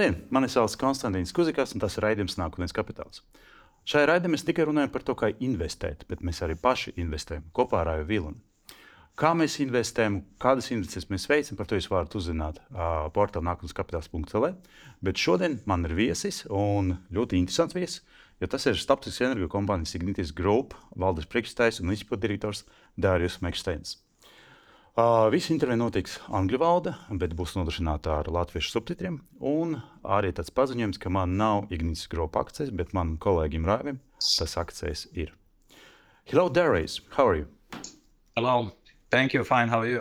Labdien! Mani sauc Konstants Kuzikas, un tas ir raidījums Nākotnes kapitāls. Šajā raidījumā mēs tikai runājam par to, kā investēt, bet mēs arī paši investējam kopā ar Rāju Vilnu. Kā mēs investējam, kādas investīcijas mēs veicam, par to jūs varat uzzināt uh, portālā nākotnes kapitāls.cl. Bet šodien man ir viesis un ļoti interesants viesis, jo tas ir starptautiskās energo kompānijas Ignitis Group valdes priekšstājs un izpilddirektors Dārijas Meksteins. Uh, Visi intervija notiks angļu valodā, bet būs nodrošināta ar latviešu subtitriem. Un arī tāds paziņojums, ka man nav Ignītas grupa akcijas, bet manam kolēģim Rāvim tas akcijas ir. Hello, Darius. How are you? Hello. Thank you. Fine. How are you?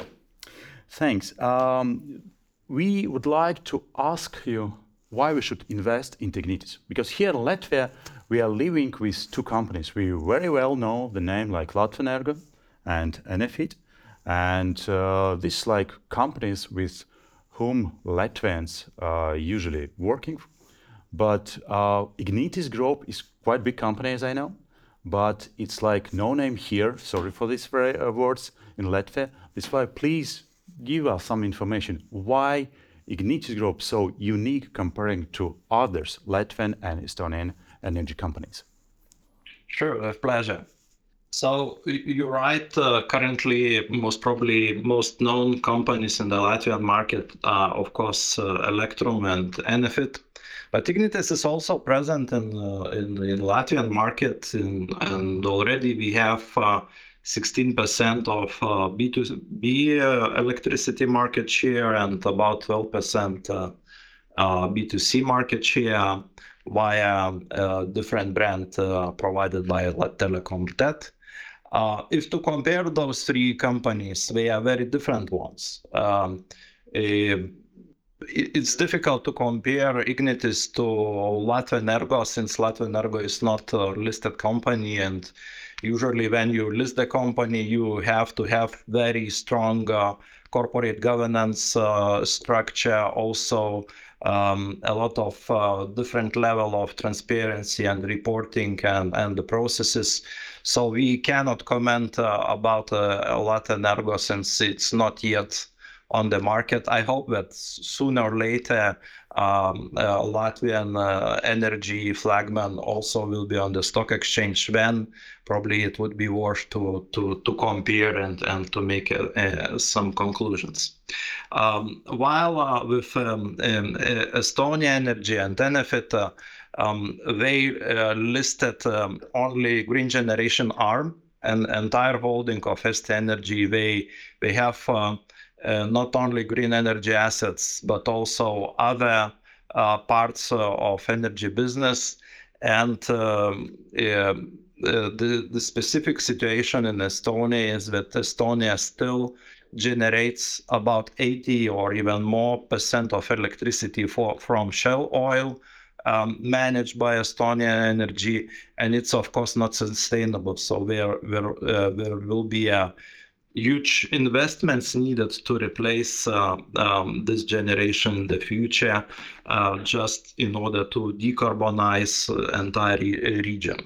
Thanks. Um, we would like to ask you why we should invest in Ignitis. Because here in Latvia, we are living with two companies. We very well know the name like Latvenergo and Enefit. And uh, these like companies with whom Latvians are usually working. But uh, Ignitis Group is quite big company, as I know. But it's like no name here. Sorry for these uh, words in Latvia. That's why please give us some information. Why Ignitis Group so unique comparing to others Latvian and Estonian energy companies? Sure, with pleasure. So you're right. Uh, currently, most probably most known companies in the Latvian market are, of course, uh, Elektrum and Enefit. But Ignitis is also present in uh, in, in Latvian market, in, and already we have 16% uh, of B2B uh, electricity market share and about 12% B2C market share via different brand provided by Telecom Tet. Uh, if to compare those three companies, they are very different ones. Um, uh, it's difficult to compare Ignitis to Latvenergo since Latvenergo is not a listed company and usually when you list the company you have to have very strong uh, corporate governance uh, structure also um, a lot of uh, different level of transparency and reporting and, and the processes. So we cannot comment uh, about uh, Latvenergo since it's not yet on the market. I hope that sooner or later um, uh, Latvian uh, energy flagman also will be on the stock exchange. Then probably it would be worth to to to compare and and to make uh, uh some conclusions. Um, while uh, with um, um Estonia Energy and Enefit um, they uh, listed um, only green generation arm and entire holding of Est Energy. They they have uh, uh, not only green energy assets but also other uh, parts uh, of energy business. And um, uh, the specific situation in Estonia is that Estonia still generates about 80 or even more percent of electricity for, from shale oil um, managed by Estonia Energy, and it's of course not sustainable. So uh, there will be a huge investments needed to replace uh, um, this generation in the future, uh, just in order to decarbonize entire re- region.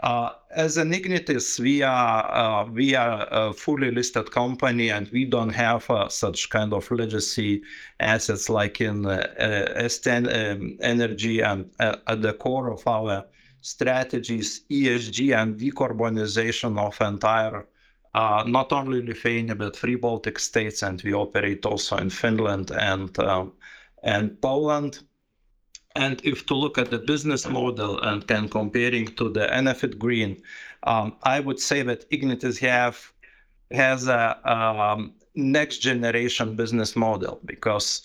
Uh, as an Ignitis, we are uh, we are a fully listed company, and we don't have uh, such kind of legacy assets like in uh, Eesti um, Energy, and at the core of our strategies, ESG and decarbonization of entire uh, not only Lithuania but three Baltic states, and we operate also in Finland and um, and Poland. And if to look at the business model and then comparing to the Enefit Green, um, I would say that Ignitis have has a um, next generation business model because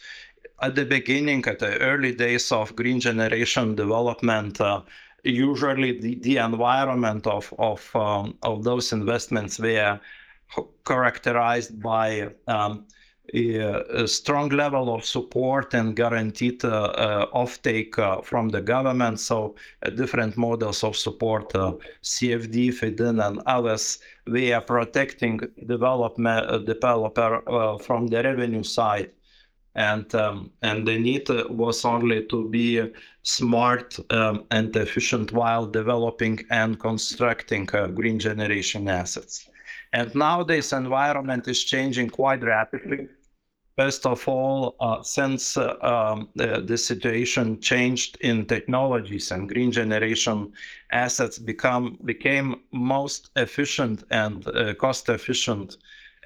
at the beginning, at the early days of green generation development, uh, usually the, the environment of of um, of those investments were characterized by um, a, a, strong level of support and guaranteed uh, uh, offtake uh, from the government. So uh, different models of support, uh, CFD, feed-in, and others, we are protecting development uh, developer from the revenue side and um, and the need was only to be smart um, and efficient while developing and constructing uh, green generation assets. And nowadays, environment is changing quite rapidly. First of all, uh, since uh, um, the, the, situation changed in technologies and green generation assets become became most efficient and uh, cost efficient,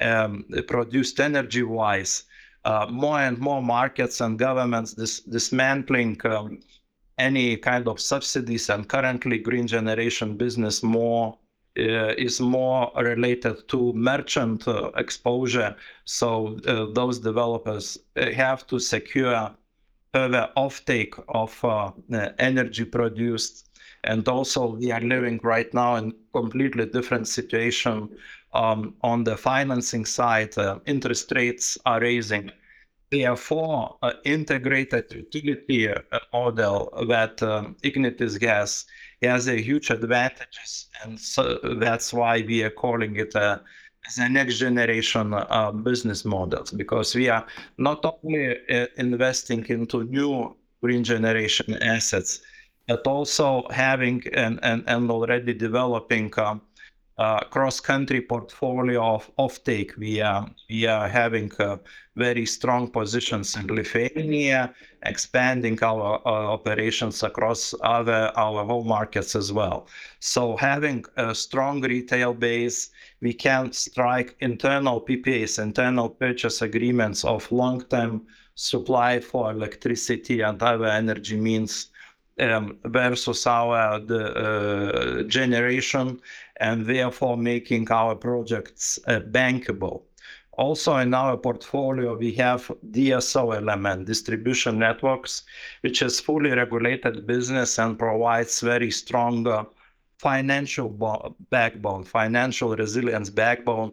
um, produced energy wise, uh, more and more markets and governments dis- dismantling um, any kind of subsidies and currently green generation business more uh, is more related to merchant uh, exposure. So uh, those developers have to secure further offtake of energy produced. And also, we are living right now in completely different situation um, on the financing side. interest rates are raising therefore uh, integrated utility uh, model that um, Ignitis gas has a huge advantages, and so that's why we are calling it a the next generation uh, business models because we are not only uh, investing into new green generation assets, but also having and, and, and already developing um, uh, cross-country portfolio of offtake. We are we are having uh, very strong positions in Lithuania, expanding our, our operations across other our home markets as well. So having a strong retail base, we can strike internal PPAs, internal purchase agreements of long-term supply for electricity and other energy means um, versus our the, uh, generation and therefore making our projects uh, bankable. Also in our portfolio, we have DSO element, distribution networks, which is fully regulated business and provides very strong uh, financial bo- backbone, financial resilience backbone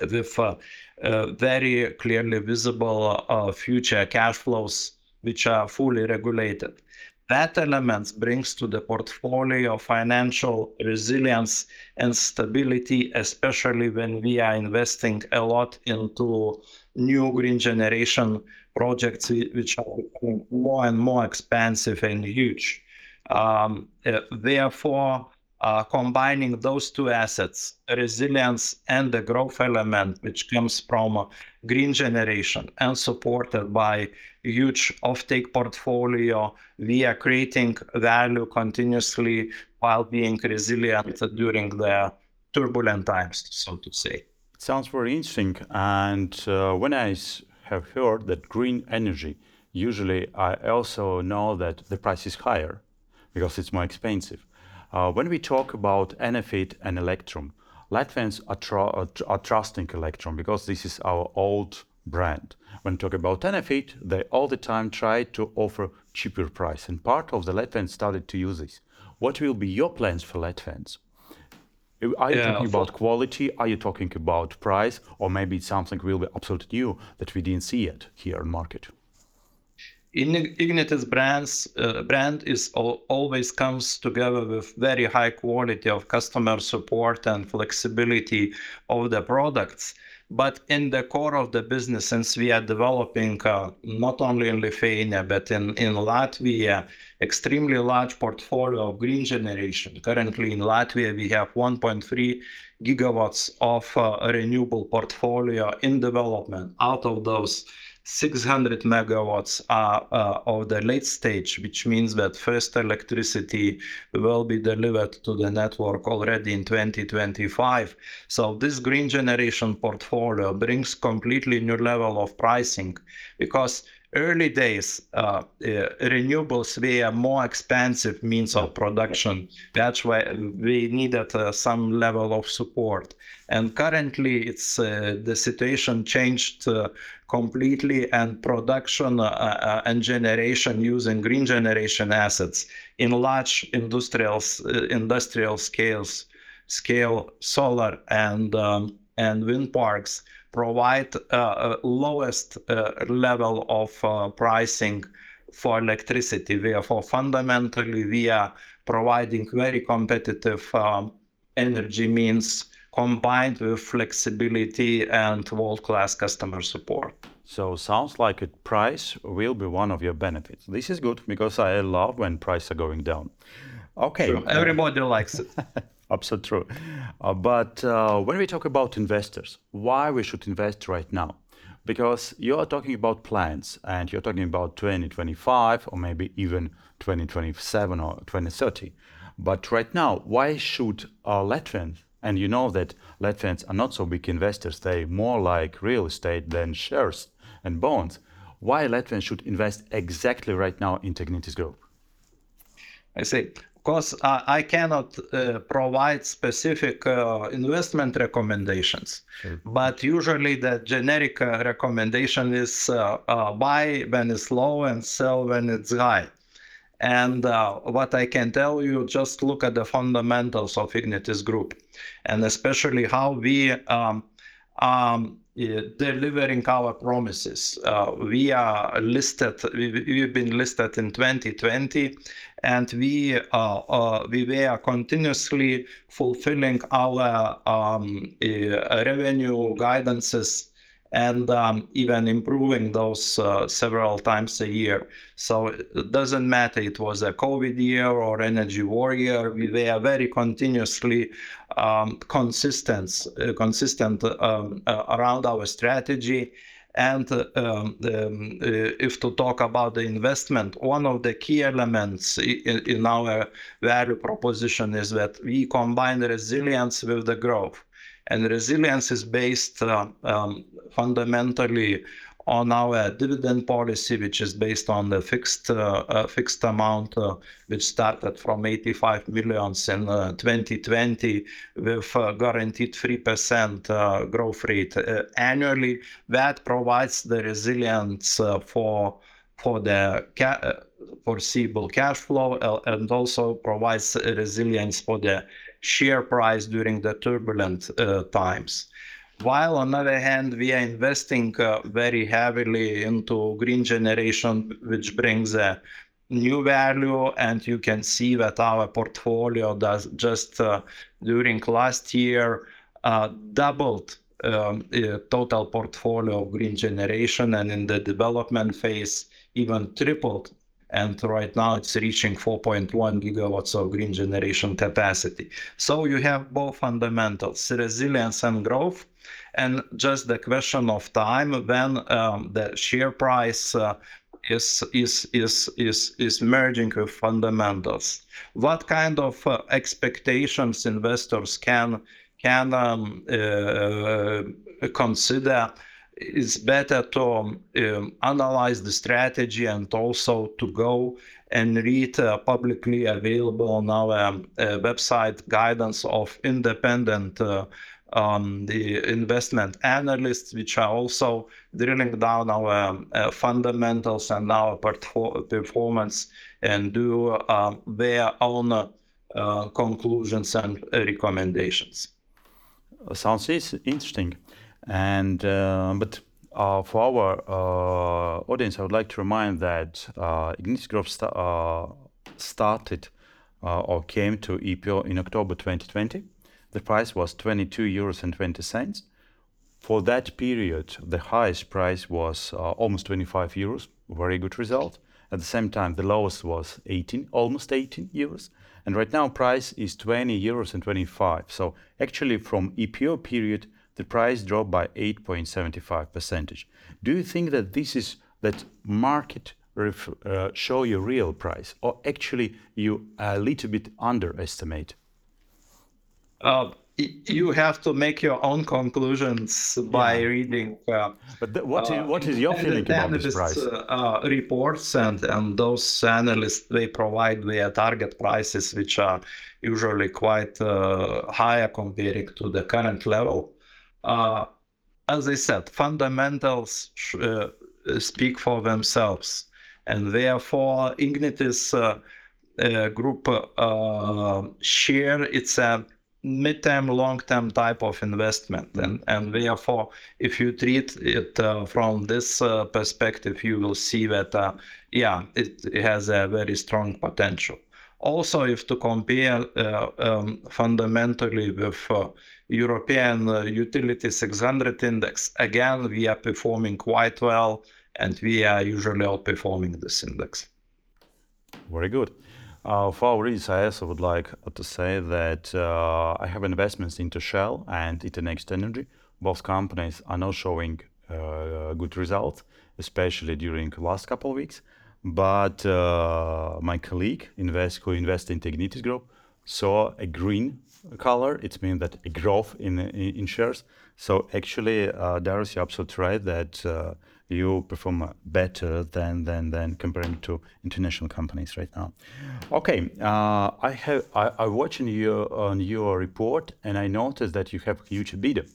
with uh, uh, very clearly visible uh, future cash flows, which are fully regulated that element brings to the portfolio of financial resilience and stability, especially when we are investing a lot into new green generation projects, which are becoming more and more expensive and huge. Um, uh, therefore, combining those two assets, resilience and the growth element, which comes from green generation and supported by huge offtake portfolio, we are creating value continuously while being resilient during the turbulent times, so to say. Sounds very interesting. And uh, when I have heard that green energy, usually I also know that the price is higher because it's more expensive. Uh, when we talk about Enefit and Elektrum, Latvians are, tr- are, trusting Elektrum because this is our old brand. When we talk about Enefit, they all the time try to offer cheaper price, and part of the Latvians started to use this. What will be your plans for Latvians? Are you yeah, talking about quality? Are you talking about price? Or maybe it's something will be absolutely new that we didn't see yet here in market? Ignitis brands uh, brand is always comes together with very high quality of customer support and flexibility of the products. But in the core of the business, since we are developing uh, not only in Lithuania but in, in Latvia, extremely large portfolio of green generation. Currently in Latvia, we have 1.3 gigawatts of uh, renewable portfolio in development. Out of those, 600 megawatts are uh, of the late stage, which means that first electricity will be delivered to the network already in 2025. So this green generation portfolio brings completely new level of pricing because early days, uh, uh, renewables were more expensive means of production. That's why we needed uh, some level of support. And currently, it's uh, the situation changed uh, completely, and production uh, and generation using green generation assets in large industrial industrial scales, scale solar and um, and wind parks provide uh, lowest uh, level of uh, pricing for electricity. Therefore, fundamentally, we are providing very competitive um, energy means combined with flexibility and world-class customer support. So sounds like a price will be one of your benefits. This is good because I love when prices are going down. Okay. Sure. Everybody likes it. Absolutely true. Uh, but uh, when we talk about investors, why we should invest right now? because you are talking about plans and you're talking about 2025 or maybe even 2027 or 2030. But right now, why should uh, Latvians, and you know that Latvians are not so big investors, they more like real estate than shares and bonds. Why Latvians should invest exactly right now in Ignitis Group? I see Of course, uh, I cannot uh, provide specific uh, investment recommendations, sure. but usually the generic uh, recommendation is uh, uh, buy when it's low and sell when it's high. And what I can tell you, just look at the fundamentals of Ignitis Group, and especially how we um, um, delivering our promises. Uh, we are listed, we, have been listed in 2020, and we, uh, uh, we were continuously fulfilling our um, revenue guidances and um, even improving those uh, several times a year. So it doesn't matter it was a COVID year or energy war year. We were very continuously um, consistent, uh, consistent um, uh, around our strategy. And um, um, uh, if to talk about the investment, one of the key elements in, in our value proposition is that we combine resilience with the growth. And resilience is based uh, um, fundamentally on our dividend policy, which is based on the fixed uh, uh, fixed amount, uh, which started from 85 millions in 2020 uh, with guaranteed 3% uh, growth rate annually. That provides the resilience for for the foreseeable cash flow and also provides resilience for the share price during the turbulent uh, times. While on the other hand, we are investing uh, very heavily into green generation, which brings a new value. And you can see that our portfolio does just uh, during last year doubled um, total portfolio of green generation and in the development phase even tripled and right now it's reaching 4.1 gigawatts of green generation capacity. So you have both fundamentals, resilience and growth, and just the question of time when um, the share price uh, is is is is is merging with fundamentals. What kind of uh, expectations investors can can um, uh, consider it's better to um, analyze the strategy and also to go and read uh, publicly available on our um, uh, website guidance of independent uh, um, the investment analysts, which are also drilling down our um, uh, fundamentals and our performance and do um, their own uh, conclusions and recommendations. Sounds interesting. And uh, but uh, for our uh, audience, I would like to remind that uh, Group uh, started uh, or came to IPO in October 2020. The price was 22 euros and 20 cents. For that period, the highest price was almost 25 euros. Very good result. At the same time, the lowest was 18, almost 18 euros. And right now, price is 20 euros and 25. So actually, from IPO period, the price dropped by 8.75 percentage. Do you think that this is that market ref, uh, show you real price, or actually you are a little bit underestimate? Uh, you have to make your own conclusions by yeah. reading. Uh, but what, is, what is your feeling about this price? Uh, reports and and those analysts they provide their target prices, which are usually quite uh, higher compared to the current level. Uh, as I said, fundamentals uh, speak for themselves, and therefore Ignitis uh, uh group uh, share it's a mid-term, long-term type of investment, and and therefore if you treat it uh, from this perspective, you will see that yeah, it, it, has a very strong potential. Also, if to compare um, fundamentally with European Utility 600 index, again, we are performing quite well and we are usually outperforming this index. Very good. Uh, for our readers, I would like to say that uh, I have investments into Shell and into Next Energy. Both companies are now showing uh, good results, especially during last couple of weeks. But uh, my colleague invest, who invests in Ignitis Group saw a green color. It means that a growth in, in, shares. So actually, uh, Darius, you're absolutely right that uh, you perform better than than than comparing to international companies right now. Okay, uh, I have I, I watched your on your report and I noticed that you have huge EBITDA,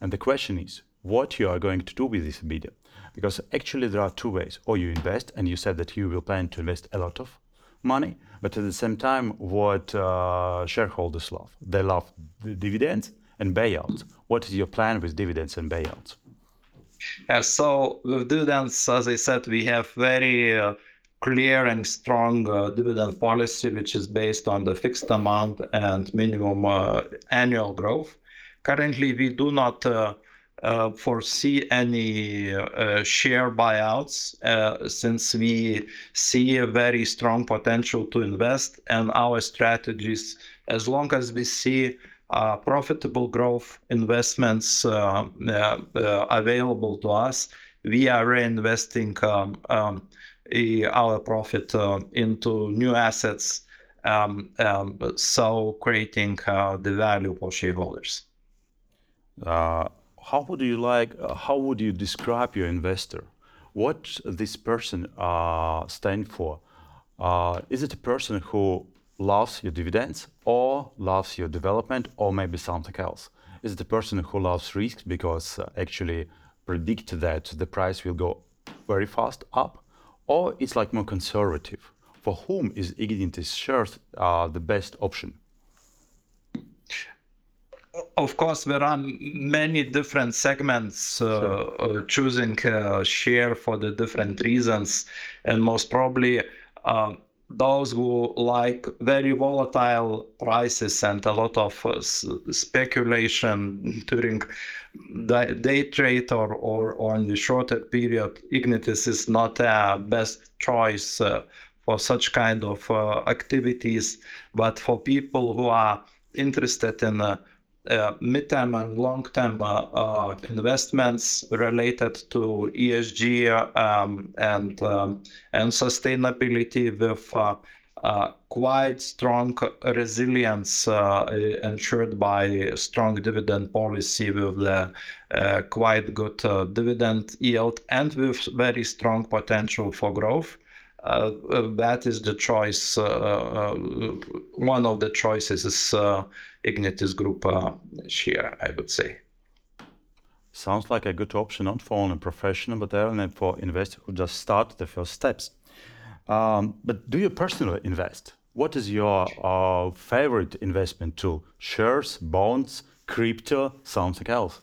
and the question is what you are going to do with this EBITDA, because actually there are two ways: or you invest, and you said that you will plan to invest a lot of money, but at the same time, what uh, shareholders love, they love the dividends and payouts. What is your plan with dividends and payouts? Yeah, so with dividends, as I said, we have very uh, clear and strong uh, dividend policy, which is based on the fixed amount and minimum uh, annual growth. Currently, we do not uh, uh, foresee any uh, share buyouts since we see a very strong potential to invest, and our strategies, as long as we see uh, profitable growth investments uh, uh, available to us, we are reinvesting um, um, our profit into new assets, um, um, so creating the value for shareholders. How would you like? how would you describe your investor? What this person stand for? is it a person who loves your dividends or loves your development or maybe something else? Is it the person who loves risks because uh, actually predict that the price will go very fast up? Or it's like more conservative? For whom is Ignitis shares uh, the best option? Of course, there are many different segments uh, sure. Uh, choosing uh, share for the different reasons, and most probably uh, those who like very volatile prices and a lot of uh, speculation during the day trade or, or, or in the shorter period, Ignitis is not a best choice uh, for such kind of uh, activities. But for people who are interested in midterm and long-term uh, uh, investments related to ESG um, and um, and sustainability with uh, uh, quite strong resilience uh, ensured by strong dividend policy with quite good dividend yield and with very strong potential for growth. Uh, that is the choice. Uh, uh, one of the choices is Ignitis Group share, I would say. Sounds like a good option, not for only professional, but even for investors who just start the first steps. Um, but do you personally invest? What is your uh, favorite investment tool? Shares, bonds, crypto, something else?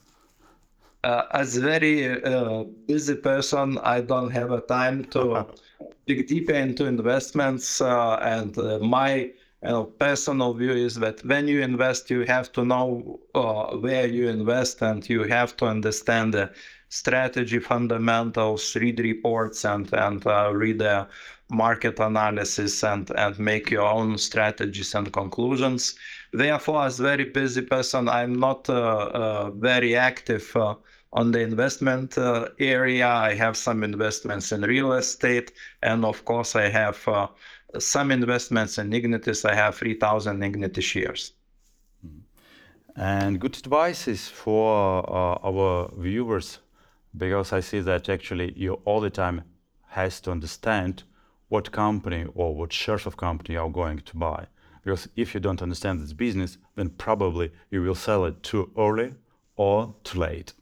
Uh, as a very uh, busy person, I don't have a time to dig deeper into investments. Uh, and uh, my personal view is that when you invest, you have to know uh, where you invest and you have to understand the strategy fundamentals, read reports, and and uh, read the market analysis and and make your own strategies and conclusions. Therefore, as very busy person, I'm not uh, uh, very active on the investment uh, area. I have some investments in real estate, and of course, I have uh, some investments in Ignitis. I have 3,000 Ignitis shares. Mm-hmm. And good advice is for uh, our viewers, because I see that actually you all the time has to understand what company or what shares of company you are going to buy. Because if you don't understand this business, then probably you will sell it too early or too late.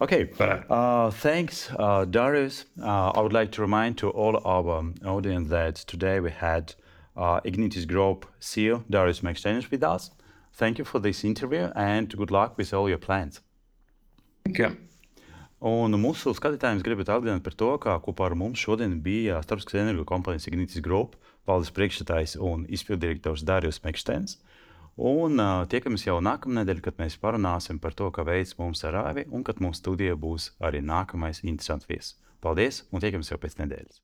Okay, uh, thanks, uh, Darius. Uh, I would like to remind to all our audience that today we had uh, Ignitis Group CEO Darius Maikštēnis with us. Thank you for this interview and good luck with all your plans. Thank you. Un mūsu skatītājiem gribētu atgādināt par to, ka kopā ar mums šodien bija starptautiskās energo kompānijas Ignitis Group valdes priekšsēdētājs un izpildirektors Dārijus Mekštēns. Un uh, tiekamies jau nākamnedēļ, kad mēs parunāsim par to, kā veids mums ar Rāvi, un kad mums studijā būs arī nākamais interesants viesis. Paldies, un tiekamies jau pēc nedēļas!